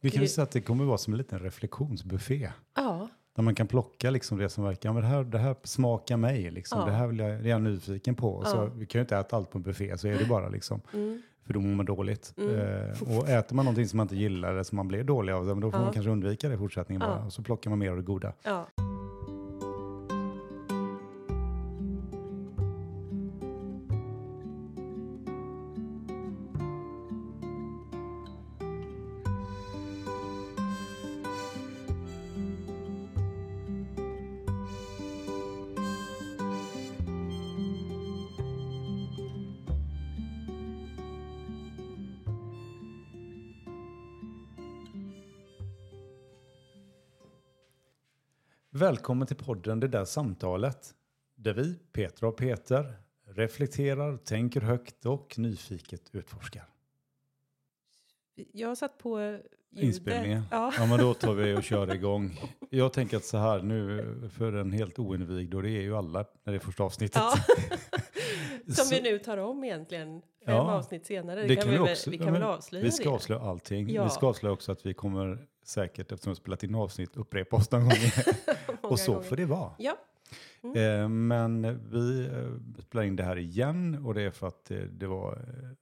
Vi kan ju säga att det kommer vara som en liten reflektionsbuffé. Ja, Där man kan plocka liksom det som verkar, ja, men det här, det här smakar mig, liksom. Ja. det här vill jag, det är jag nyfiken på. Och Så, Ja. vi kan ju inte äta allt på en buffé, så är det bara liksom. mm, För då mår man dåligt. Mm. Eh, och äter man någonting som man inte gillar eller som man blir dålig av, då får Ja. man kanske undvika det i fortsättningen Ja. bara. Och så plockar man mer av det goda. Välkommen till podden Det där samtalet. Där vi, Petra och Peter, reflekterar, tänker högt och nyfiket utforskar. Jag har satt på ljudet. Inspelningen. Ja. Ja, men då tar vi och kör igång. Jag tänker att så här nu, för en helt oinvigd, och det är ju alla när det är första avsnittet. Ja. Som Så- vi nu tar om egentligen, fem Ja. avsnitt senare. Det, Det kan, kan vi, väl- också- vi ja, kan väl avslöja Vi ska det. avslöja allting. Ja. Vi ska avslöja också att vi kommer säkert, eftersom vi spelat in avsnitt, upprepa oss någon gång. Och så gånger. får det vara. Ja, Eh, men vi eh, spelar in det här igen och det är för att eh, det var,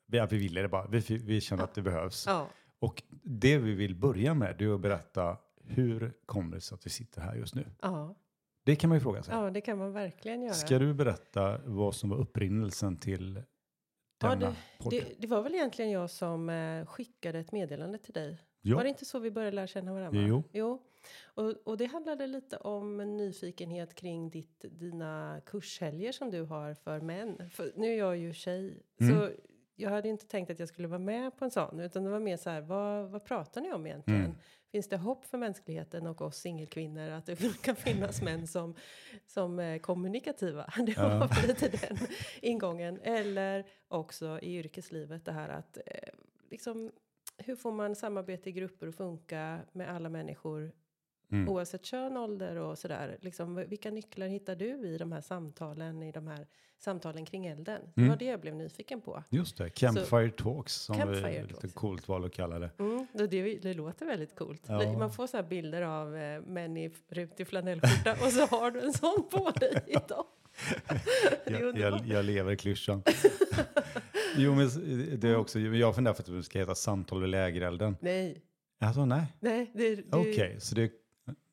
ja, vi ville det bara. Vi, vi känner att det behövs. ja. Och det vi vill börja med det är att berätta hur kommer det sig att vi sitter här just nu? Ja. Det kan man ju fråga sig. ja, det kan man verkligen göra. Ska du berätta vad som var upprinnelsen till Ja, denna podd? Det, det var väl egentligen jag som skickade ett meddelande till dig. Ja. Var det inte så vi började lära känna varandra? Jo. jo. Och, och det handlade lite om en nyfikenhet kring ditt, dina kurshelger som du har för män. För nu är jag ju tjej, Mm. så jag hade inte tänkt att jag skulle vara med på en sån. Utan det var mer så här, vad, vad pratar ni om egentligen? Mm. Finns det hopp för mänskligheten och oss singelkvinnor att det kan finnas män som, som är kommunikativa? Det var Ja. lite den ingången. Eller också i yrkeslivet det här att eh, liksom, hur får man samarbete i grupper att funka med alla människor Mm. oavsett kön, ålder och sådär. Liksom, vilka nycklar hittar du i de här samtalen, i de här samtalen kring elden? Det Mm. var det jag blev nyfiken på. Just det, Campfire Talks som Campfire vi lite Talks. coolt val att kalla det. Mm, det, det, det låter väldigt coolt. Ja. Man får så här bilder av eh, män i rutig flanellskjorta och så har du en sån på dig idag. Det Jag, jag, jag lever i klyschan. jo, men det är också, jag funderar på att det ska heta Samtal vid lägerelden. Nej, Alltså nej, nej. Det, det, okej, så det,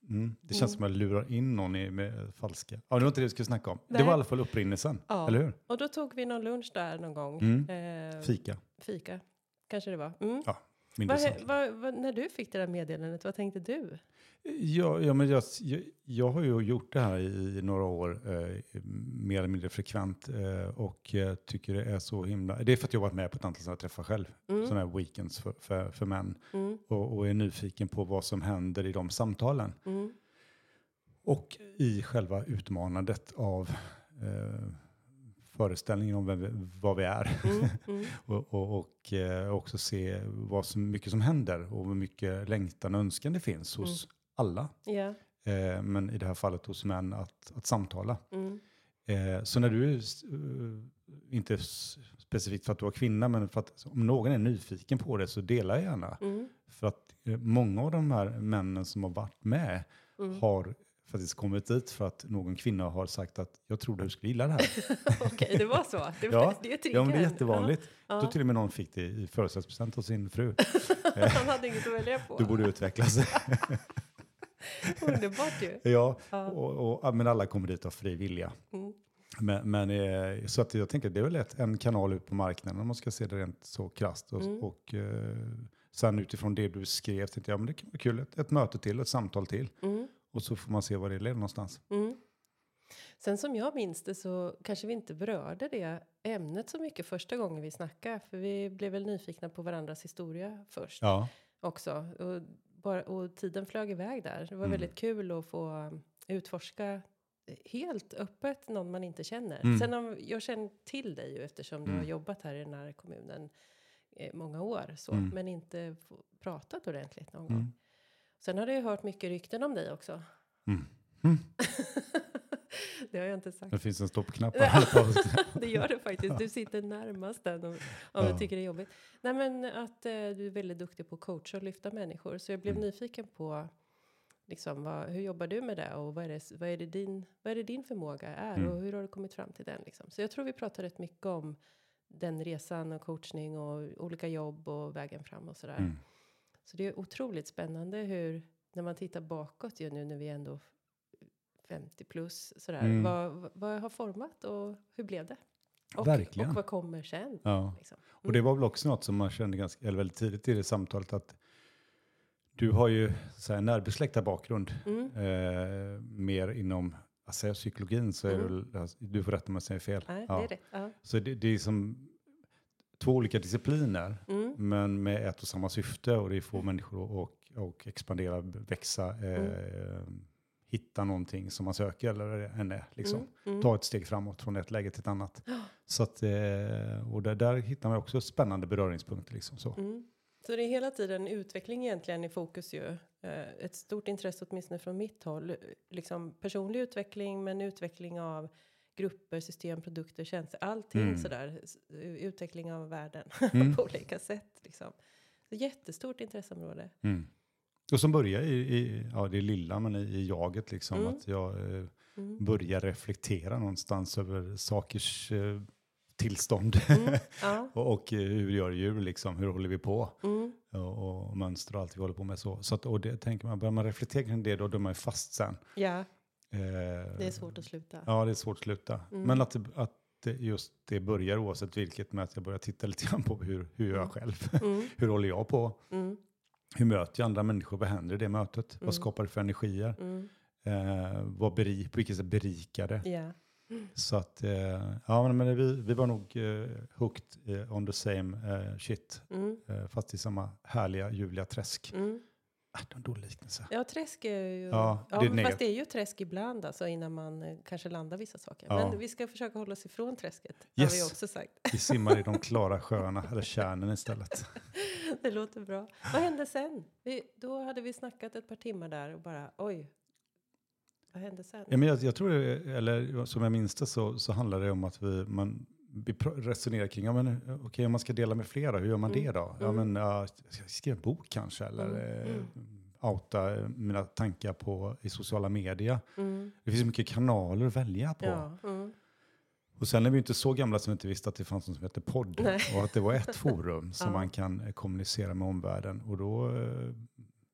mm, det känns Mm. som att jag lurar in någon i, med falska. Ja, det var inte det vi skulle snacka om. Det Nej. var i alla fall upprinnelsen, Ja. eller hur? Och då tog vi någon lunch där någon gång. Mm. Eh, Fika, fika, kanske det var. Mm. mindre Vad, vad, vad, när du fick det där meddelandet, vad tänkte du? Ja, ja men jag, jag, har ju gjort det här i några år, eh, mer eller mindre frekvent. Eh, och tycker det är så himla... Det är för att jag har varit med på ett antal sådana träffar själv. Mm. Sådana här weekends för, för, för män. Mm. Och, och är nyfiken på vad som händer i de samtalen. Mm. Och i själva utmanandet av eh, föreställningen om vem vad vi är. Mm. Mm. och och, och eh, också se vad som, mycket som händer och hur mycket längtan och önskan det finns hos alla. Ja. Eh, men i det här fallet hos män att, att samtala. Mm. Eh, så när du, eh, inte specifikt för att du är kvinna, men för att om någon är nyfiken på det så dela gärna. Mm. För att eh, många av de här männen som har varit med Mm. har faktiskt kommit dit för att någon kvinna har sagt att jag trodde du skulle gilla det här. Okej, det var så. Det, Ja, det är ja, men det är jättevanligt. Ja. Då till och med någon fick det i födelsedagspresent av sin fru. Han hade inget att välja på. Du borde utvecklas. Underbart ju. ja, Ja. och, och, men alla kommer dit av fri vilja. Mm. Men, men eh, så att jag tänker att det är väl ett, en kanal ut på marknaden om man ska se det rent så krasst. Och, Mm. och eh, sen utifrån det du skrev tänkte jag men det kan vara kul, ett, ett möte till, ett samtal till. Mm. Och så får man se var det leder någonstans. Mm. Sen som jag minns det så kanske vi inte berörde det ämnet så mycket första gången vi snackade. För vi blev väl nyfikna på varandras historia först Ja, också. Och, bara, och tiden flög iväg där. Det var Mm. väldigt kul att få utforska helt öppet någon man inte känner. Mm. Sen om, jag känner till dig ju eftersom du Mm. har jobbat här i den här kommunen eh, många år. Så, Mm. Men inte pratat ordentligt någon gång. mm. Sen har jag hört mycket rykten om dig också. Mm. Det har jag inte sagt. Det finns en stoppknapp här. det gör det faktiskt. Du sitter närmast den om, om Ja. du tycker det är jobbigt. Nej, men att eh, du är väldigt duktig på att coacha och lyfta människor. Så jag blev Mm. nyfiken på liksom, vad, hur jobbar du med det och vad är det, vad är det, din, vad är det din förmåga är Mm. och hur har du kommit fram till den? Liksom. Så jag tror vi pratar rätt mycket om den resan och coachning och olika jobb och vägen fram och sådär. Mm. Så det är otroligt spännande hur, när man tittar bakåt ju nu när vi ändå 50 plus sådär. Mm. Vad, vad- har format och hur blev det? Och, Verkligen. och vad kommer sen? Ja. Liksom. Och det var väl också något som man kände ganska, eller väldigt tidigt i det samtalet att du har ju så här, närbesläktad bakgrund. Mm. Eh, mer inom alltså, psykologin så är Mm. det du får rätta mig om jag säger fel. Nej, Ja. det är rätt. Ja. Så det, det är som två olika discipliner Mm. men med ett och samma syfte och det är få människor att och, och expandera, växa, eh, hitta någonting som man söker eller henne liksom. Mm. Mm. Ta ett steg framåt från ett läge till ett annat. Ja. Så att, eh, och där, där hittar man också spännande beröringspunkter liksom så. Mm. Så det är hela tiden utveckling egentligen i fokus ju. Eh, Ett stort intresse åtminstone från mitt håll. Liksom personlig utveckling men utveckling av grupper, system, produkter, tjänster. Allting Mm. sådär. Utveckling av världen Mm. på olika sätt. Liksom. Så jättestort intresseområde. Mm. Och som börjar i, i, ja det lilla men i, i jaget liksom. Mm. Att jag eh, Mm. börjar reflektera någonstans över sakers eh, tillstånd. Mm. Ja. och och eh, hur gör djur liksom, hur håller vi på? Mm. Och, och mönster och allt vi håller på med så. så att, och det tänker man, börjar man reflektera kring det då, då är man ju fast sen. ja, Eh, det är svårt att sluta. Ja, det är svårt att sluta. Mm. Men att, att just det börjar oavsett vilket med att jag börjar titta lite grann på hur, hur jag Mm. själv? Hur håller jag på? Mm. Hur möter jag andra människor? Vad händer i det mötet? Mm. Vad skapar det för energier? Mm. Eh, vad beri, på vilket sätt berikar det? Ja. Så att, eh, ja men vi, vi var nog eh, hooked eh, on the same eh, shit. Mm. Eh, fast i samma härliga ljuvliga träsk. Var en dålig liknelse. Ja, träsk är ju... Ja, Ja, det är fast negativt. det är ju träsk ibland alltså innan man eh, kanske landar vissa saker. Ja. Men vi ska försöka hålla oss ifrån träsket. Har Yes. vi också sagt. Vi simmar i de klara sjöarna, eller kärnen istället. Det låter bra. Vad hände sen? Vi, då hade vi snackat ett par timmar där och bara oj. Vad hände sen? Ja, men jag, jag tror, det, eller som jag minns det så, så handlar det om att vi, man, vi resonerar kring, ja, men, okej om man ska dela med flera, hur gör man Mm. det då? Ja, Mm. men, jag skriva en bok kanske, eller Mm. eh, Mm. outa mina tankar på, i sociala medier. Mm. Det finns så mycket kanaler att välja på. Ja. Mm. Och sen är vi inte så gamla som vi inte visste att det fanns något som heter podd. Nej. Och att det var ett forum som Ja. man kan eh, kommunicera med omvärlden. Och då, eh,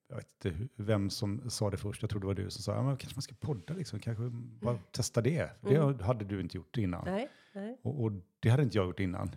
jag vet inte vem som sa det först, jag tror det var du som sa, ja, men kanske man ska podda liksom, kanske bara testa det. Det hade du inte gjort innan. Nej. Och, och det hade inte jag gjort innan.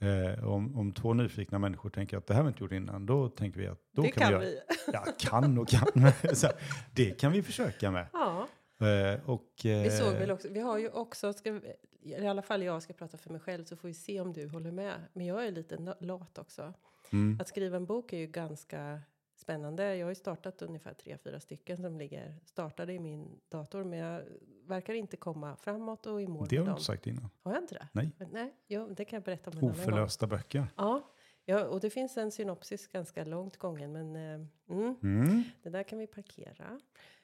Eh, om, om två nyfikna människor tänker att det här har vi inte gjort innan, då tänker vi att då det kan, kan vi, vi. Ja, kan och kan. här, det kan vi försöka med. Ja, Eh, och, vi såg eh, väl också. Vi har ju också, ska, i alla fall jag ska prata för mig själv så får vi se om du håller med. Men jag är lite lat också. Mm, Att skriva en bok är ju ganska spännande. Jag har ju startat ungefär tre, fyra stycken som ligger startade i min dator. Men jag verkar inte komma framåt och i mål det har du inte sagt innan. Har jag inte det? Nej. Men, nej, jo, det kan jag berätta om en annan gång. Oförlösta böcker. Ja, ja, och det finns en synopsis ganska långt gången. Men eh, mm, Mm. det där kan vi parkera.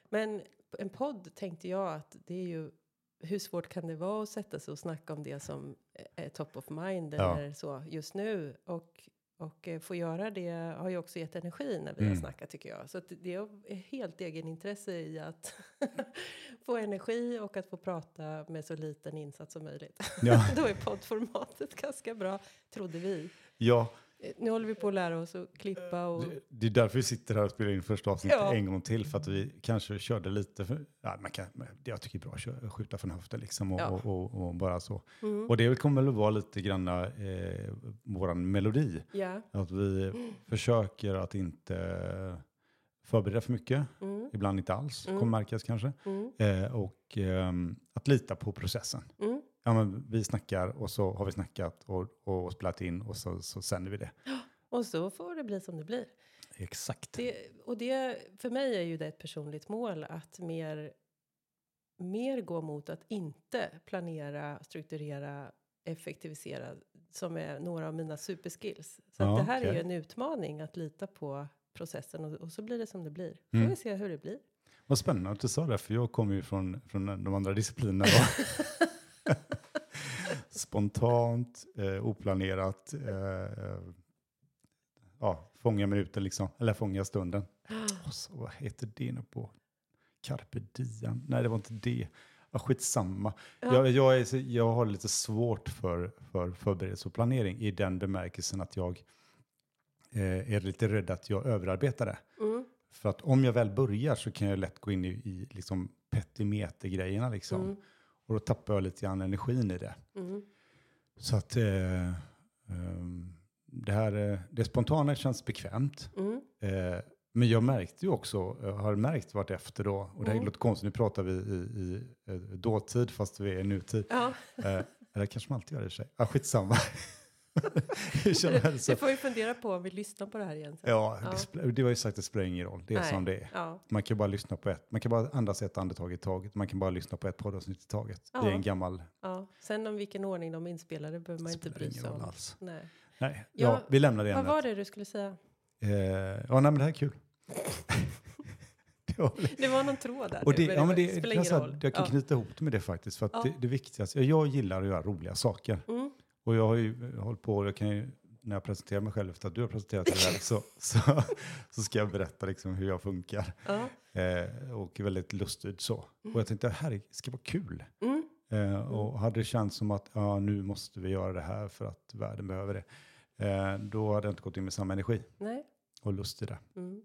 Men en podd tänkte jag att det är ju hur svårt kan det vara att sätta sig och snacka om det som är top of mind Ja. eller så just nu och och eh, få göra det har ju också gett energi när vi har Mm. snackat tycker jag. Så det är helt egenintresse i att få energi och att få prata med så liten insats som möjligt. Ja. Då är poddformatet ganska bra, trodde vi. ja, Nu håller vi på att lära oss att klippa och... det, det är därför vi sitter här och spelar in första avsnittet Ja. en gång till. För att vi kanske körde lite för... Ja, man kan, jag tycker det är bra att köra- skjuta från höften liksom och, Ja. och, och, och bara så. Mm. Och det kommer väl vara lite grann eh, våran melodi. Ja. Att vi försöker att inte förbereda för mycket. Mm. Ibland inte alls, Mm. kommer märkas kanske. Mm. Eh, och ehm, att lita på processen. Ja, men vi snackar och så har vi snackat och, och spelat in och så, så sänder vi det. Och så får det bli som det blir. Exakt. Det, och det, för mig är ju det ett personligt mål att mer, mer gå mot att inte planera, strukturera, effektivisera som är några av mina superskills. Så Ja, det här är ju en utmaning att lita på processen och, och så blir det som det blir. Får Mm. vi se hur det blir. Vad spännande att du sa det, för jag kommer ju från, från de andra disciplinerna. Spontant, eh, oplanerat, eh, ja, fånga minuten liksom, eller fånga stunden. Och så, vad heter det nu på? Carpe diem? Nej, det var inte det. Ja, skitsamma. Ja. Jag, jag, är, jag har lite svårt för, för förberedelse och planering i den bemärkelsen att jag eh, är lite rädd att jag överarbetar det. Mm. För att om jag väl börjar så kan jag lätt gå in i, i liksom petimeter-grejerna liksom. Mm. Och då tappar jag lite grann energin i det. Mm. Så att eh, ehm, det här, eh, det spontana känns bekvämt. Mm. Eh, men jag märkte ju också, jag har märkt vart efter då, och det här Mm. låter konstigt, nu pratar vi i, i, eh, dåtid fast vi är i nutid. Ja, Eh, eller kanske man alltid gör det i sig. Ja, skitsamma. Hur som helst. det får vi fundera på om vi lyssnar på det här igen. sen. Ja, Ja. Det, det var ju sagt, det spelar ingen roll. Det är Nej. som det är. Ja. Man kan bara lyssna på ett, man kan bara andas ett andetag i taget. Man kan bara lyssna på ett poddavsnitt i taget. Det är Ja. en gammal, Ja. Sen om vilken ordning de är inspelade behöver man inte bry sig om. alls. Nej. Nej, Ja, ja, vi lämnar det Vad ämnet. var det du skulle säga? Eh, ja, nej, men det här är kul. det var, Det var någon tråd där. och nu, det, ja, men det, det, ingen jag, jag kan ja. knyta ihop det med det faktiskt. För att Ja. det, det viktigaste, jag gillar att göra roliga saker. Mm. Och jag har ju eh, hållit på, jag kan ju, när jag presenterar mig själv efter att du har presenterat dig själv så, så, så ska jag berätta liksom hur jag funkar. Ja. Eh, och väldigt lustigt så. Mm. Och jag tänkte, det här ska vara kul. Mm. Eh, och hade det känts som att ja, nu måste vi göra det här för att världen behöver det. Eh, då hade jag inte gått in med samma energi Nej. och lust i det. Mm.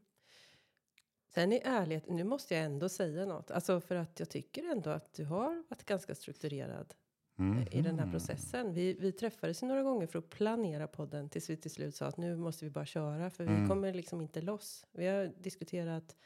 Sen i ärlighet, nu måste jag ändå säga något. Alltså för att jag tycker ändå att du har varit ganska strukturerad Mm. i den här processen. Vi, vi träffades några gånger för att planera podden tills vi till slut sa att nu måste vi bara köra för vi Mm. kommer liksom inte loss. Vi har diskuterat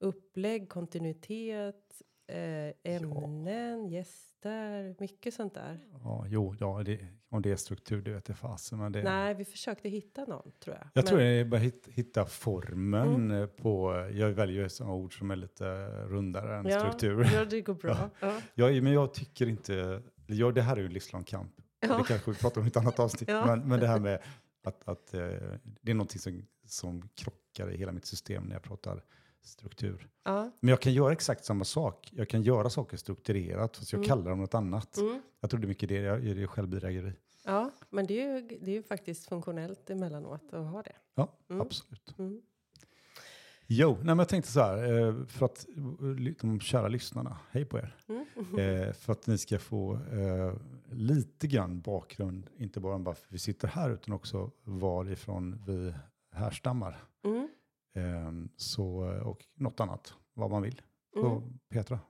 upplägg, kontinuitet, eh, ämnen, gäster, mycket sånt där. Ja, jo, ja, det, om det är struktur, det vet jag fasen. Men det, Nej, vi försökte hitta någon tror jag. Jag tror Men- jag bara hit, hitta formen Mm. på, jag väljer ju sådana ord som är lite rundare än ja, struktur. Ja, det går bra. Ja. Jag, men jag tycker inte, ja, det här är ju livslång kamp. Ja. Det kanske vi pratar om i ett annat avsnitt. Ja. Men, men det här med att, att eh, det är någonting som, som krockar i hela mitt system när jag pratar struktur. Ja. Men jag kan göra exakt samma sak. Jag kan göra saker strukturerat, fast jag Mm. kallar dem något annat. Mm. Jag tror det är mycket det, jag- det är självbedrägeri. ja, men det är, ju, det är ju faktiskt funktionellt emellanåt att ha det. Ja, Mm. absolut. Mm. Jo, nej, men jag tänkte så här, eh, för att eh, de kära lyssnarna, hej på er. Mm. Eh, för att ni ska få lite grann bakgrund, inte bara om varför vi sitter här, utan också varifrån vi härstammar. Mm. Eh, så, och något annat, vad man vill. Mm. Petra?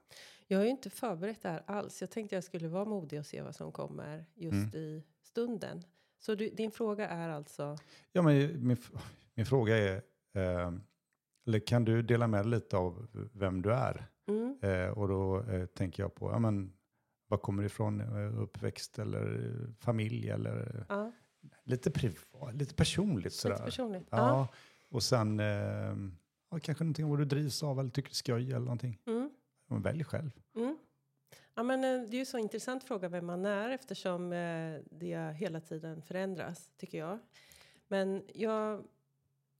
Jag ju inte förberett det här alls. Jag tänkte jag skulle vara modig och se vad som kommer just Mm. i stunden. Så du, din fråga är alltså? Ja, men min, min fråga är, eh, eller kan du dela med dig lite av vem du är? Mm. Eh, och då eh, tänker jag på, ja men, var kommer du ifrån? Eh, Uppväxt eller familj eller Ja, lite privat, lite personligt sådär. lite personligt. Ja, Ja. och sen eh, ja, kanske någonting om vad du drivs av eller tycker är skoj eller någonting. Mm. Men välj själv. Mm. Ja, men eh, det är ju så intressant fråga vem man är eftersom eh, det hela tiden förändras, tycker jag. Men jag,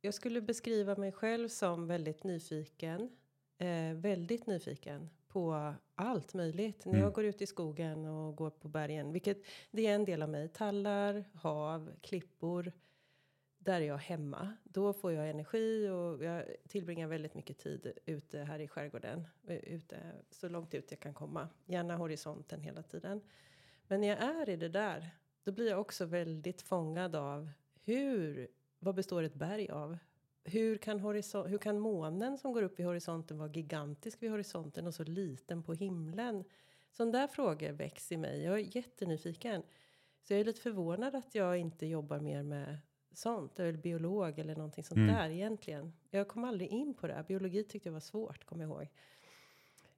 jag skulle beskriva mig själv som väldigt nyfiken. Eh, väldigt nyfiken på allt möjligt. När Mm. jag går ut i skogen och går på bergen, vilket det är en del av mig. Tallar, hav, klippor. Där är jag hemma. Då får jag energi och jag tillbringar väldigt mycket tid ute här i skärgården. eh, Ute, så långt ut jag kan komma. Gärna horisonten hela tiden. Men när jag är i det där, då blir jag också väldigt fångad av hur, vad består ett berg av? Hur kan, hur kan månen som går upp i horisonten vara gigantisk vid horisonten och så liten på himlen? Sådana där frågor väcks i mig. Jag är jättenyfiken. Så jag är lite förvånad att jag inte jobbar mer med sånt. Eller biolog eller någonting sånt Mm. där egentligen. Jag kom aldrig in på det. här. Biologi tyckte jag var svårt, kommer jag ihåg.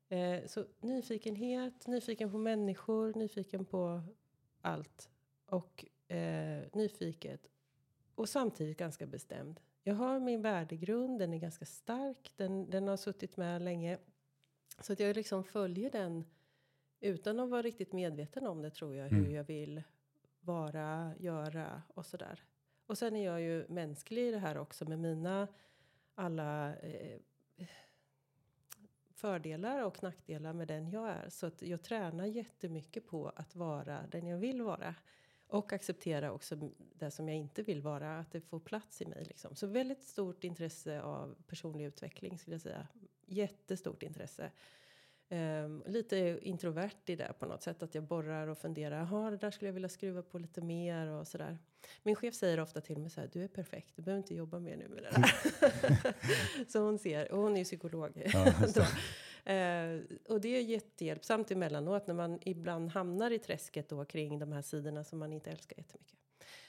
Eh, så nyfikenhet, nyfiken på människor, nyfiken på allt. Och eh, nyfiket. Och samtidigt ganska bestämd. Jag har min värdegrund, den är ganska stark. Den, den har suttit med länge. Så att jag liksom följer den utan att vara riktigt medveten om det tror jag. Hur Mm. jag vill vara, göra och sådär. Och sen är jag ju mänsklig i det här också med mina alla eh, fördelar och nackdelar med den jag är. Så att jag tränar jättemycket på att vara den jag vill vara. Och acceptera också det som jag inte vill vara, att det får plats i mig. Liksom. Så väldigt stort intresse av personlig utveckling skulle jag säga. Jättestort intresse. Um, lite introvert i det på något sätt. Att jag borrar och funderar. Jaha, det där skulle jag vilja skruva på lite mer och sådär. Min chef säger ofta till mig så här. Du är perfekt. Du behöver inte jobba mer nu med det där. så hon ser. Och hon är ju psykolog. Ja, Eh, och det är jättehjälpsamt emellanåt. När man ibland hamnar i träsket då kring de här sidorna som man inte älskar jättemycket.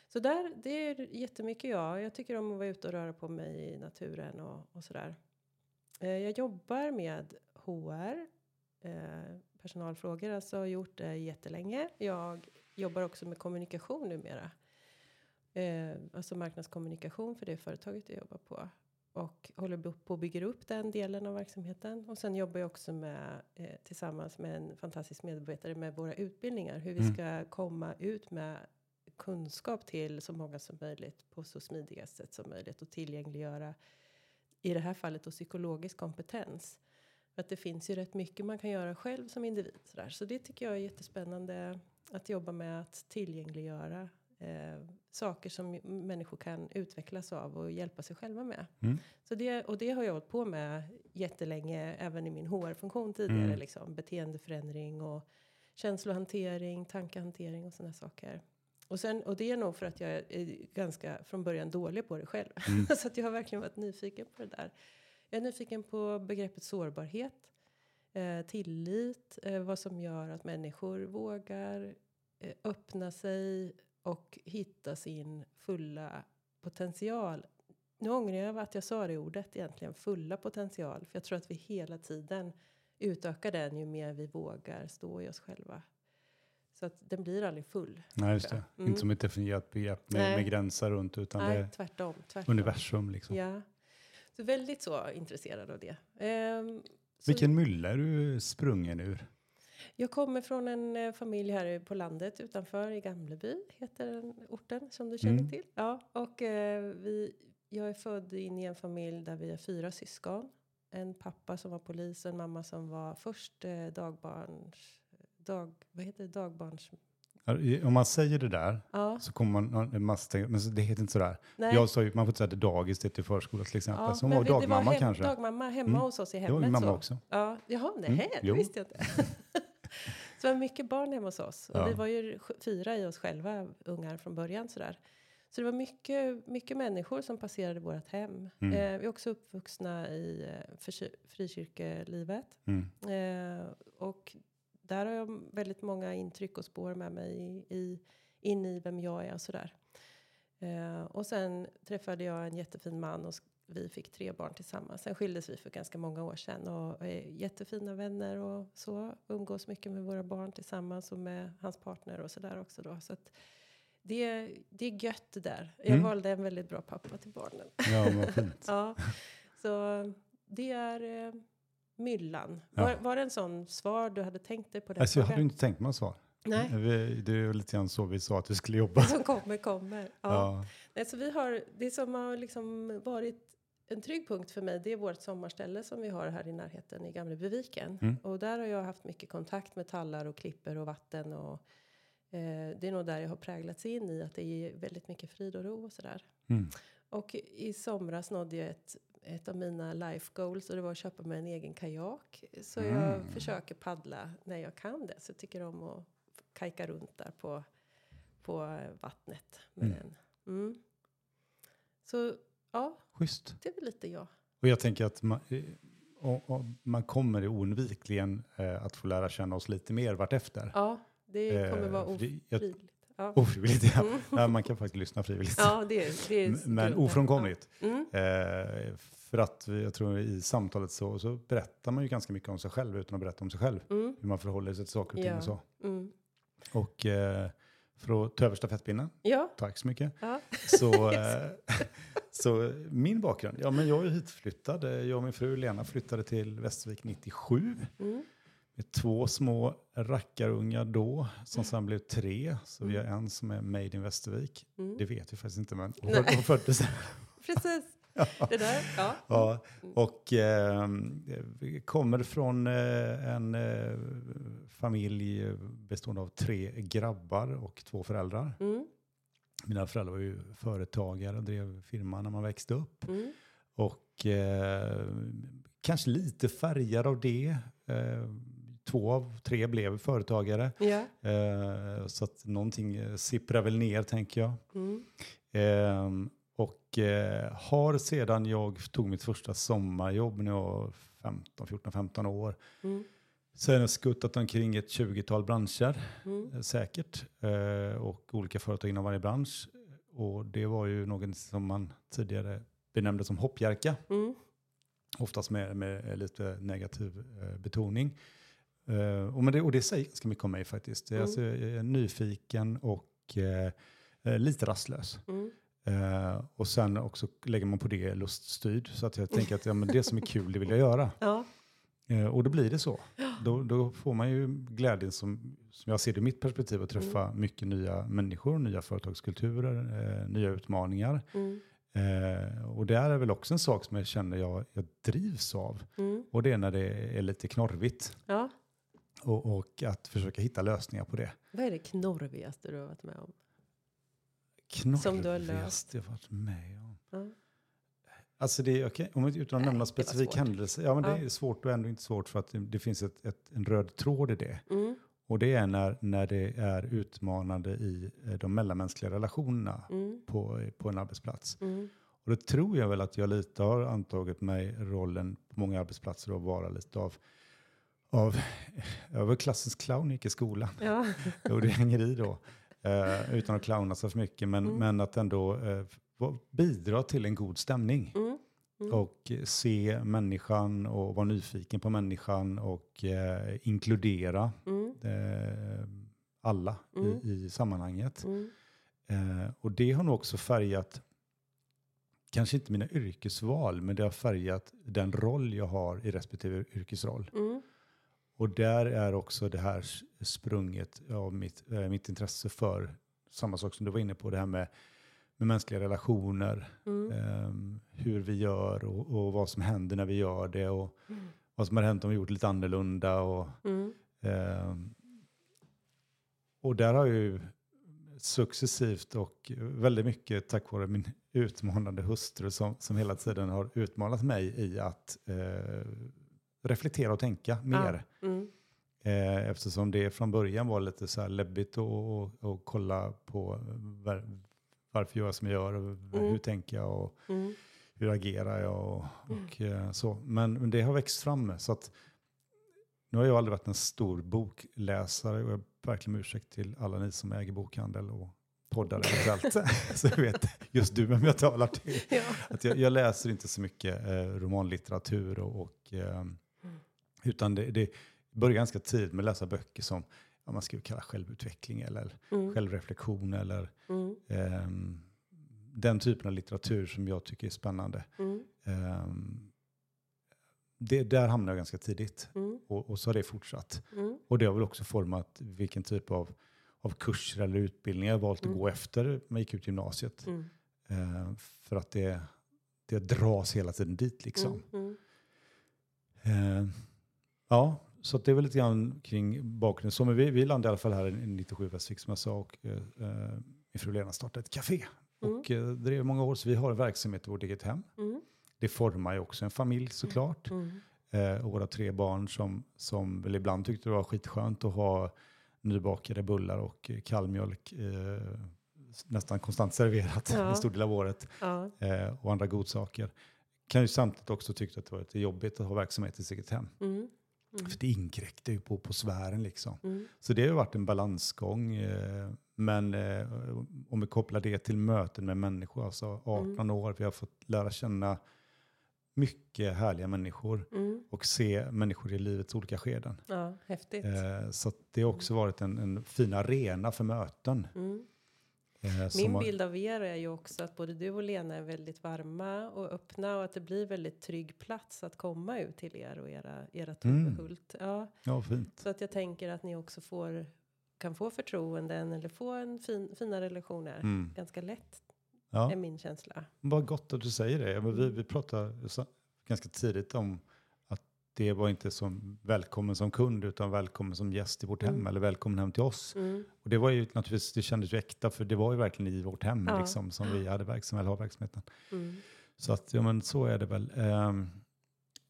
Så där, det är jättemycket jag. Jag tycker om att vara ute och röra på mig i naturen och, och sådär. Eh, jag jobbar med HR Eh, personalfrågor. Alltså har gjort det jättelänge. Jag jobbar också med kommunikation numera. Eh, alltså marknadskommunikation för det företaget jag jobbar på. Och håller på att bygga upp den delen av verksamheten. Och sen jobbar jag också med eh, tillsammans med en fantastisk medarbetare med våra utbildningar. Hur vi mm. ska komma ut med kunskap till så många som möjligt på så smidiga sätt som möjligt och tillgängliggöra i det här fallet då psykologisk kompetens. För att det finns ju rätt mycket man kan göra själv som individ. Så, så det tycker jag är jättespännande att jobba med att tillgängliggöra eh, saker som människor kan utvecklas av och hjälpa sig själva med. Mm. Så det, och det har jag hållit på med jättelänge, även i min HR-funktion tidigare. Mm. Liksom, beteendeförändring och känslohantering, tankehantering och sådana saker. Och, sen, och det är nog för att jag är ganska från början dålig på det själv. Mm. så att jag har verkligen varit nyfiken på det där. Jag är nyfiken på begreppet sårbarhet, eh, tillit, eh, vad som gör att människor vågar eh, öppna sig och hitta sin fulla potential. Nu ångrar jag att jag sa det ordet egentligen, fulla potential, för jag tror att vi hela tiden utökar den ju mer vi vågar stå i oss själva. Så att den blir aldrig full. Nej, just det. Mm. Inte som ett definierat begrepp med, med gränser runt, utan Nej, det är tvärtom, tvärtom. universum. Liksom. Ja. Så väldigt så intresserad av det. Um, Vilken mylla är du sprungen ur? Jag kommer från en eh, familj här på landet utanför i Gamleby, heter den orten som du känner mm. till. Ja, och eh, vi, jag är född in i en familj där vi är fyra syskon. En pappa som var polis och en mamma som var först eh, dagbarns, dag, vad heter det, dagbarns om man säger det där ja. så kommer man en massa tänka, men det heter inte sådär. Nej. Jag sa ju, man får inte säga det dagis, det till förskola till exempel. Ja, så hon var dagmamma det var hem, kanske. Dagmamma hemma mm. hos oss i hemmet. Det var min mamma så. också. Ja, jaha, nej, mm. det visste jag inte. det var mycket barn hemma hos oss. Och ja. vi var ju fyra i oss själva, ungar från början sådär. Så det var mycket, mycket människor som passerade vårt hem. Mm. Eh, vi är också uppvuxna i eh, frikyrkelivet. Mm. Eh, och där har jag väldigt många intryck och spår med mig i, i, in i vem jag är och sådär. Eh, och sen träffade jag en jättefin man och vi fick tre barn tillsammans. Sen skildes vi för ganska många år sedan och är jättefina vänner och så. Umgås mycket med våra barn tillsammans och med hans partner och sådär också då. Så att det, det är gött det där. Jag mm. valde en väldigt bra pappa till barnen. Ja, vad fint. ja, så det är eh, myllan. Ja. Var, var det en sån svar du hade tänkt dig på? Den alltså, jag hade inte tänkt mig svar. Nej. Det är lite grann så vi sa att vi skulle jobba. Det som kommer, kommer. Ja. ja. Nej, så vi har, det som har liksom varit en trygg punkt för mig, det är vårt sommarställe som vi har här i närheten i Gamlebyviken. Mm. Och där har jag haft mycket kontakt med tallar och klipper och vatten. Och, eh, det är nog där jag har präglats in i att det är väldigt mycket frid och ro och sådär. Mm. Och i somras nådde jag ett ett av mina life goals och det var att köpa mig en egen kajak. Så mm. jag försöker paddla när jag kan det. Så jag tycker om att kajka runt där på, på vattnet med mm. den. Mm. Så ja, Schysst. det är väl lite jag. Och jag tänker att man, och, och man kommer oundvikligen eh, att få lära känna oss lite mer vartefter. Ja, det kommer eh, vara ofrivilligt. Ja. Ofrivilligt, ja. Mm. ja. Man kan faktiskt lyssna frivilligt. Ja, det är, det är Men ofrånkomligt. Ja. Mm. Eh, för att jag tror i samtalet så, så berättar man ju ganska mycket om sig själv utan att berätta om sig själv. Mm. Hur man förhåller sig till saker och ting och så. Och eh, för att ta över stafettpinnen, ja. tack så mycket. Ja. Så, eh, så min bakgrund, ja men jag är hitflyttad. Jag och min fru Lena flyttade till Västervik 97. Mm med två små rackarungar då, som sen blev tre. Så vi har mm. en som är made in Västervik. Mm. Det vet vi faktiskt inte, men hon föddes Precis. Det där, ja. Ja, och eh, kommer från eh, en eh, familj bestående av tre grabbar och två föräldrar. Mm, Mina föräldrar var ju företagare och drev firma när man växte upp. mm, Och eh, kanske lite färgad av det. Eh, två av tre blev företagare. ja. Eh, så att någonting eh, sipprar väl ner tänker jag. Mm, Ehm, och eh, har sedan jag tog mitt första sommarjobb när jag var 15, 14, 15 år. mm, Sen har jag skuttat omkring ett 20-tal branscher mm, eh, säkert. Eh, och olika företag inom varje bransch. Och det var ju något som man tidigare benämnde som hoppjerka. mm, Oftast med, med lite negativ eh, betoning. Eh, och, men det, och det säger ganska mycket om mig faktiskt. Mm. Alltså, jag är nyfiken och eh, lite rastlös. mm, Eh, och sen också lägger man på det luststyrd. Så att jag tänker att ja, men det som är kul, det vill jag göra. ja. Eh, och då blir det så. Då, då får man ju glädjen som, som jag ser det i mitt perspektiv att träffa Mm. mycket nya människor, nya företagskulturer, eh, nya utmaningar. Mm, Eh, och det är väl också en sak som jag känner jag, jag drivs av. mm, Och det är när det är lite knorrigt. ja. Och, och att försöka hitta lösningar på det. Vad är det knorvigaste du har varit med om? Som du har löst. jag varit med om. Ja. Alltså det är om vi- utan att Nej, nämna det var specifik händelse. Ja men det Ja. är svårt och ändå inte svårt för att det, det finns ett, ett, en röd tråd i det. Mm, Och det är när, när det är utmanande i eh, de mellanmänskliga relationerna mm, på, på en arbetsplats. mm, Och då tror jag väl att jag lite har antagit mig rollen på många arbetsplatser att vara lite av, av jag var klassisk clown gick i skolan. ja. Och det hänger i då. Eh, utan att clowna så för mycket, men, Mm. men att ändå eh, bidra till en god stämning. Mm, mm, Och se människan och vara nyfiken på människan och eh, inkludera mm, eh, alla Mm. i, i sammanhanget. mm, Eh, och det har nog också färgat, kanske inte mina yrkesval, men det har färgat den roll jag har i respektive yrkesroll. mm, Och där är också det här sprunget av mitt, eh, mitt intresse för samma sak som du var inne på, det här med, med mänskliga relationer, mm, ehm, hur vi gör och, och vad som händer när vi gör det och Mm. vad som har hänt om vi gjort lite annorlunda. Och, mm, ehm, och där har jag ju successivt och väldigt mycket tack vare min utmanande hustru som, som hela tiden har utmanat mig i att eh, reflektera och tänka mer. Ja, mm, Eh, eftersom det från början var lite så här läbbigt och, och kolla på var, varför gör jag som jag gör och hur Mm. tänker jag och mm, hur agerar jag och, och eh, så. Men, det har växt fram så att nu har jag aldrig varit en stor bokläsare och jag verkligen ursäkt till alla ni som äger bokhandel och poddar eventuellt. så jag vet just du vem jag talar till. ja. Att jag, jag läser inte så mycket eh, romanlitteratur och, och eh, utan det, det börjar ganska tidigt med att läsa böcker som ja, man skulle kalla självutveckling eller Mm, självreflektion eller mm, ehm, den typen av litteratur som jag tycker är spännande. mm, Ehm, det, där hamnade jag ganska tidigt mm, och, och så har det fortsatt. mm, Och det har väl också format vilken typ av, av kurser eller utbildningar jag valt att Mm. gå efter när jag gick ut gymnasiet. Ehm, för att det, det dras hela tiden dit liksom. Eh, ja, så det är väl lite grann kring bakgrunden. Så men vi, vi landade i alla fall här i 97 Västervik som jag sa och eh, eh, min fru Lena startade ett café. Mm. Och eh, är många år så vi har en verksamhet i vårt eget hem. mm, Det formar ju också en familj såklart. mm, Eh, våra tre barn som, som väl ibland tyckte det var skitskönt att ha nybakade bullar och eh, kallmjölk eh, nästan konstant serverat Ja. en stor del av året ja, eh, och andra godsaker. Kan ju samtidigt också tycka att det var lite jobbigt att ha verksamhet i sitt eget hem. mm, mm, För det inkräktar ju på, på sfären liksom. mm, Så det har ju varit en balansgång. Eh, men eh, om vi kopplar det till möten med människor, alltså 18 Mm. år, vi har fått lära känna mycket härliga människor mm, och se människor i livets olika skeden. ja, häftigt. Eh, så det har också varit en, en fin arena för möten. Mm. Min bild av er är ju också att både du och Lena är väldigt varma och öppna och att det blir väldigt trygg plats att komma ut till er och era, era Mm. Torvehult. Ja, Ja, fint. så att jag tänker att ni också får, kan få förtroenden eller få en fin, fina relationer Mm. ganska lätt. Ja. är min känsla. Vad gott att du säger det. Vi, vi pratade ganska tidigt om det var inte som välkommen som kund utan välkommen som gäst i vårt hem Mm. eller välkommen hem till oss. Mm. Och det var ju naturligtvis, det kändes ju äkta för det var ju verkligen i vårt hem Ja. liksom, som vi hade verksam, eller har verksamheten. Mm. Så att, ja men så är det väl. Ehm,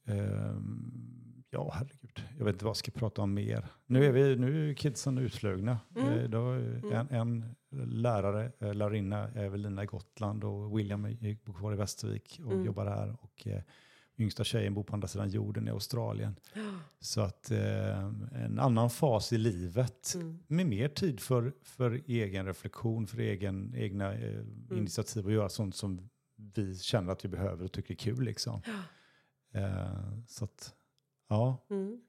ehm, ja, herregud. Jag vet inte vad jag ska prata om mer. Nu är, vi, nu är kidsen utflugna. Mm. Eh, Mm. en, en lärare, eh, lärarinna, Evelina i Gotland och William är- kvar i Västervik och Mm. jobbar här. Och eh, yngsta tjejen bor på andra sidan jorden i Australien. Så att eh, en annan fas i livet Mm. med mer tid för, för egen reflektion, för egen, egna eh, Mm. initiativ och göra sånt som vi känner att vi behöver och tycker är kul. Liksom. Eh, så att, ja, Mm.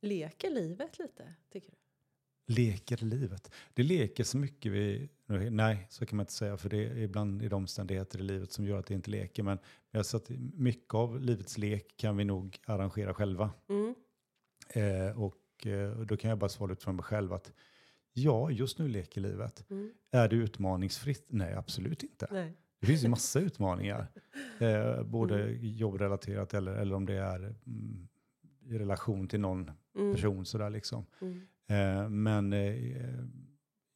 Leker livet lite, tycker du? leker livet. Det leker så mycket vi, nej så kan man inte säga för det är ibland i de omständigheter i livet som gör att det inte leker. Men jag har sett mycket av livets lek kan vi nog arrangera själva. Mm. Eh, och eh, då kan jag bara svara utifrån mig själv att ja, just nu leker livet. Mm. Är det utmaningsfritt? Nej, absolut inte. Nej. Det finns ju massa utmaningar. Eh, både jobbrelaterat eller, eller om det är mm, i relation till någon Mm. person sådär liksom. Mm. Eh, men eh,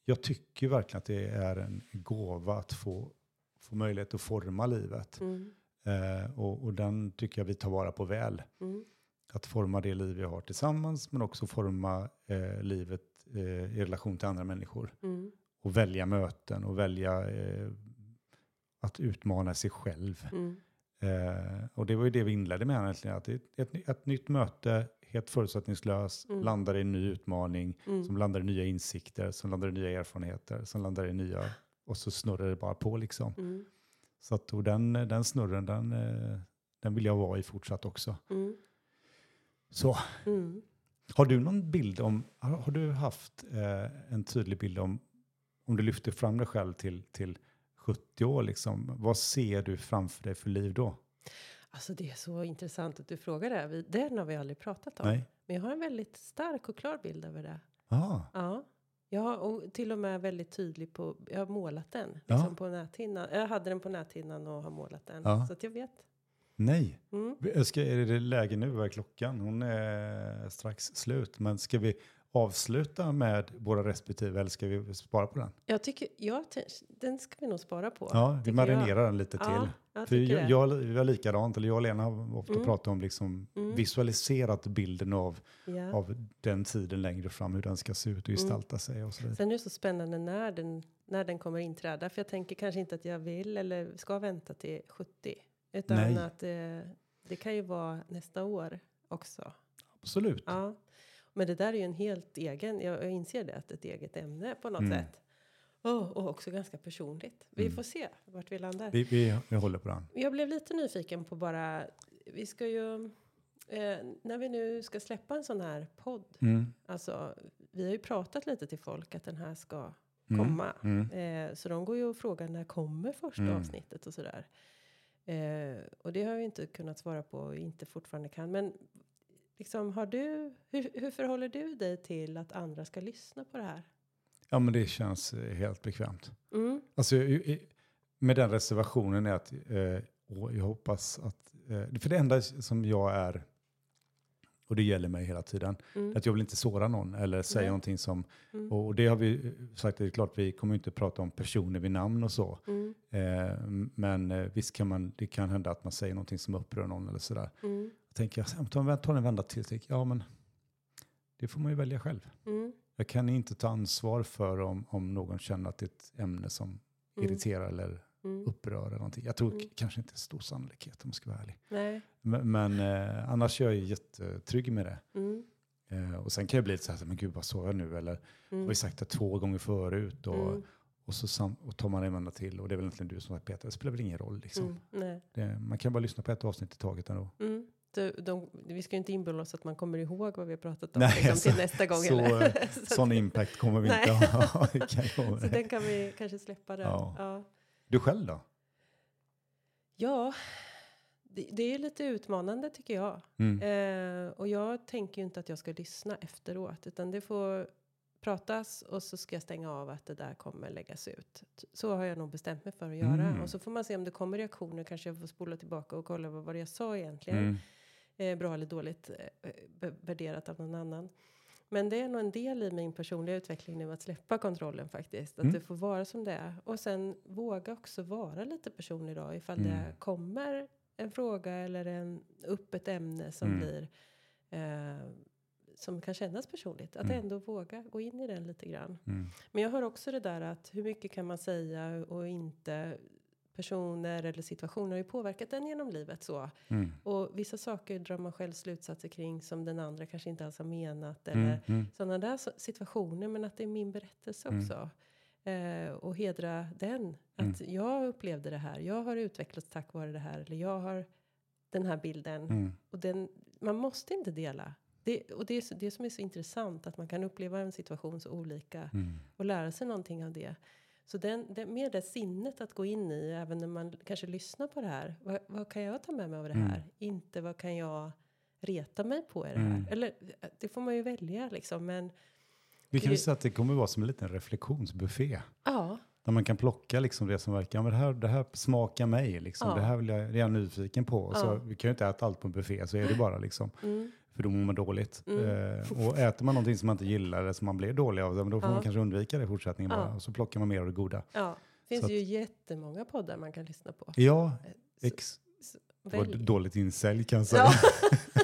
jag tycker verkligen att det är en gåva att få, få möjlighet att forma livet. Mm. Eh, och, och den tycker jag vi tar vara på väl. Mm. Att forma det liv vi har tillsammans men också forma eh, livet eh, i relation till andra människor. Mm. Och välja möten och välja eh, att utmana sig själv. Mm. Eh, och det var ju det vi inledde med egentligen. Att ett, ett, ett nytt möte, helt förutsättningslöst, Mm. landar i en ny utmaning, Mm. som landar i nya insikter, som landar i nya erfarenheter, som landar i nya, och så snurrar det bara på liksom. Mm. Så att, och den, den snurren, den, eh, den vill jag vara i fortsatt också. Mm. Så, Mm. har du någon bild om, har, har du haft eh, en tydlig bild om, om du lyfter fram dig själv till, till 70 år, liksom, vad ser du framför dig för liv då? Alltså det är så intressant att du frågar det. här. Den har vi aldrig pratat om. Nej? Men jag har en väldigt stark och klar bild över det. Ah, Ja. Har och till och med väldigt tydlig på, jag har målat den Ja. liksom på näthinnan. Jag hade den på näthinnan och har målat den. Ja. Så att jag vet. nej. Mm. Ska, är det läge nu? Vad är klockan? Hon är strax slut. Men ska vi avsluta med våra respektive eller ska vi spara på den? Jag tycker, ja, den ska vi nog spara på. Ja, vi marinerar jag. den lite till. Ja, jag För jag, jag, vi har likadant, eller jag och Lena har ofta Mm. pratat om liksom Mm. visualiserat bilden av, ja. av den tiden längre fram, hur den ska se ut och Mm. gestalta sig och så vidare. Sen är det så spännande när den, när den kommer inträda. För jag tänker kanske inte att jag vill eller ska vänta till 70. Utan Nej. att det, det kan ju vara nästa år också. Absolut. Ja. Men det där är ju en helt egen, jag, jag inser det, att ett eget ämne på något Mm. sätt. Oh, och också ganska personligt. Vi Mm. får se vart vi landar. Vi, vi, vi håller på den. Jag blev lite nyfiken på bara, vi ska ju, eh, när vi nu ska släppa en sån här podd, Mm. alltså vi har ju pratat lite till folk att den här ska Mm. komma. Mm. Eh, så de går ju och frågar när kommer första Mm. avsnittet och sådär. Eh, och det har ju inte kunnat svara på och inte fortfarande kan. Men liksom har du, hur, hur förhåller du dig till att andra ska lyssna på det här? Ja, men det känns eh, helt bekvämt. Mm. Alltså, med den reservationen är att eh, jag hoppas att, eh, för det enda som jag är, och det gäller mig hela tiden, Mm. att jag vill inte såra någon eller säga Nej. någonting som, Mm. och det har vi sagt, det är klart vi kommer inte prata om personer vid namn och så, Mm. eh, men eh, visst kan man, det kan hända att man säger någonting som upprör någon eller sådär. Tänker jag, "Ja, ta, en vända till, tänker, ja men det får man ju välja själv. Mm. Jag kan inte ta ansvar för om, om någon känner att det är ett ämne som Mm. irriterar eller Mm. upprör eller någonting. Jag tror Mm. kanske inte stor sannolikhet om jag ska vara ärlig. Nej. Men, men eh, annars är jag jättetrygg med det. Mm. Eh, och sen kan jag bli lite så här, men gud vad sa jag nu? Eller har Mm. vi sagt det två gånger förut? Och, Mm. och så sam- och tar man en vända till. Och det är väl egentligen du som har Peter, det spelar väl ingen roll liksom. Nej. Det, man kan bara lyssna på ett avsnitt i taget ändå. Mm. De, vi ska ju inte inbilla oss att man kommer ihåg vad vi har pratat om Nej, liksom, till så- nästa gång. så, eller? eh, så, Sån impact kommer vi inte ha. Så den kan vi kanske släppa där. Ja. Ja. Du själv då? Ja, det, det är lite utmanande tycker jag. Mm. Eh, och jag tänker ju inte att jag ska lyssna efteråt, utan det får pratas och så ska jag stänga av att det där kommer läggas ut. Så har jag nog bestämt mig för att göra. Mm. Och så får man se om det kommer reaktioner. Kanske jag får spola tillbaka och kolla vad var det jag sa egentligen. Mm. Eh, bra eller dåligt eh, värderat av någon annan. Men det är nog en del i min personliga utveckling nu att släppa kontrollen faktiskt. Att Mm. det får vara som det är. Och sen våga också vara lite personlig då. Ifall Mm. det kommer en fråga eller en, upp ett ämne som Mm. blir eh, som kan kännas personligt. Att Mm. ändå våga gå in i den lite grann. Mm. Men jag hör också det där att hur mycket kan man säga och inte personer eller situationer har ju påverkat den genom livet så. Mm. Och vissa saker drar man själv slutsatser kring som den andra kanske inte alls har menat. Mm. Eller Mm. sådana där situationer. Men att det är min berättelse Mm. också. Eh, och hedra den. Att jag upplevde det här. Jag har utvecklats tack vare det här. Eller jag har den här bilden. Mm. Och den, man måste inte dela. Det, och det är så, det som är så intressant. Att man kan uppleva en situation så olika. Mm. Och lära sig någonting av det. Så den, den, med det sinnet att gå in i, även när man kanske lyssnar på det här. Vad, vad kan jag ta med mig av det Mm. här? Inte vad kan jag reta mig på i det Mm. här? Eller eh, det får man ju välja liksom. Men Vi kan väl säga att det kommer vara som en liten reflektionsbuffé. ja, Där man kan plocka liksom det som verkar, ja, men det här, det här smakar mig, liksom. Ja. det här vill jag, det är jag nyfiken på. Och Så, Ja. vi kan ju inte äta allt på en buffé, så är det bara liksom. mm, För då mår man dåligt. Mm. Eh, och äter man någonting som man inte gillar eller som man blir dålig av, men då får Ja. man kanske undvika det i fortsättningen Ja. bara. Och så plockar man mer av det goda. ja. Det finns Så att- ju jättemånga poddar man kan lyssna på. Ja, Så- ex, det var dåligt insälj kan jag säga. Ja.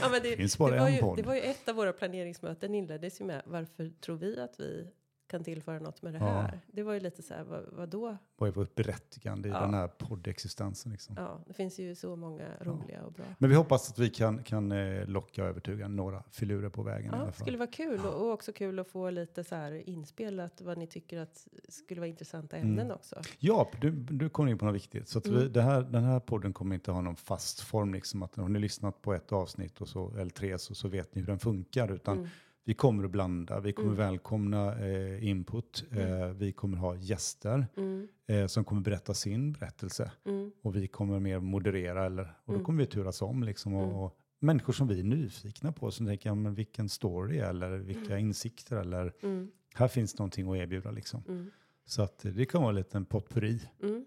ja, men det, Det finns det, bara var en ju, podd. det var ju ett av våra planeringsmöten inleddes ju med varför tror vi att vi kan tillföra något med det Ja. här? Det var ju lite så här, vad, vad då? Vad är vårt berättigande i Ja. den här poddexistensen? Liksom. Ja, det finns ju så många roliga och bra. Men vi hoppas att vi kan, kan eh, locka och övertyga några filurer på vägen i Ja, det skulle vara kul och, och också kul att få lite så här inspelat vad ni tycker att skulle vara intressanta Mm. ämnen också. Ja, du, du kom in på något viktigt. Så att vi, Mm. det här, den här podden kommer inte ha någon fast form. Liksom, att har ni lyssnat på ett avsnitt och så, eller tre så, så vet ni hur den funkar. Utan Mm. Vi kommer att blanda, vi kommer Mm. välkomna eh, input. Eh, vi kommer ha gäster Mm, eh, som kommer berätta sin berättelse. mm, Och vi kommer mer moderera, eller, och då Mm. kommer vi turas om. Liksom, och, Mm. och människor som vi är nyfikna på, som tänker, ja, men vilken story eller vilka insikter eller mm, här finns någonting att erbjuda. Liksom. mm, Så att det kan vara en liten potpurri. mm.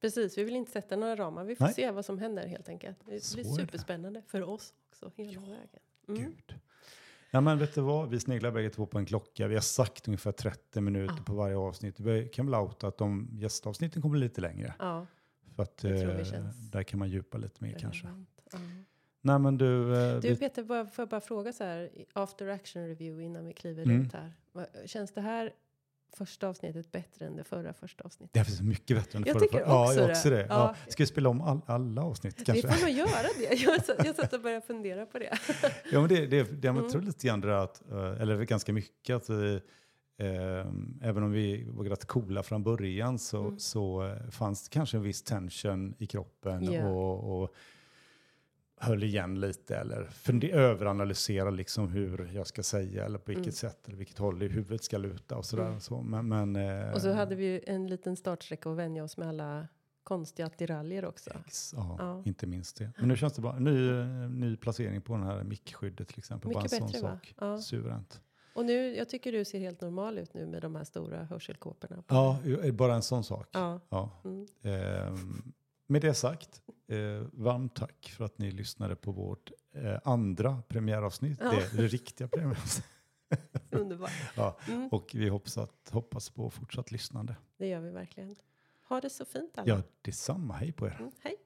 Precis, vi vill inte sätta några ramar. Vi får Nej. se vad som händer helt enkelt. Det blir är det. superspännande för oss också hela Ja, vägen. Mm. Gud. Ja men vet du vad, vi sneglar bägge två på en klocka. Vi har sagt ungefär 30 minuter Ja. på varje avsnitt. Vi kan väl outa att de gästavsnitten kommer lite längre. Ja, För att Det tror vi eh, där kan man djupa lite mer kanske. Ja. Nej men du, eh, Du Peter, bara, får jag bara fråga så här, after action review innan vi kliver Mm. ut här. Känns det här första avsnittet bättre än det förra första avsnittet? det finns mycket bättre än det Jag förra. tycker ja, också jag det. också det. Ja. Ja. Ska vi spela om all, alla avsnitt kanske? Vi får nog göra det. Jag jag satt och började fundera på det. Ja, men det, det, det jag Mm. tror lite grann att, eh, eller är ganska mycket att vi, eh, även om vi var rätt coola från början så, Mm. så eh, fanns det kanske en viss tension i kroppen Ja. och, och höll igen lite eller överanalysera liksom hur jag ska säga eller på vilket Mm. sätt eller vilket håll i huvudet ska luta och sådär. Mm. Så. Men, men, eh, Och så hade vi ju en liten startsträcka att vänja oss med alla konstiga attiraljer också. Ex, ja, Ja. inte minst det. Men nu känns det bra. Ny, eh, ny placering på den här mickskyddet till exempel. Mycket bara en bättre sån va? sak. Ja. Suveränt. Och nu, jag tycker du ser helt normal ut nu med de här stora hörselkåporna. Ja, bara en sån sak. Ja. Ja. Mm. Ehm, med det sagt, eh, varmt tack för att ni lyssnade på vårt eh, andra premiäravsnitt. Ja. Det, det riktiga premiäravsnittet. Underbart. Ja, Mm. och vi hoppas, att, hoppas på fortsatt lyssnande. Det gör vi verkligen. Ha det så fint alla. Ja, detsamma. Hej på er. Mm, hej.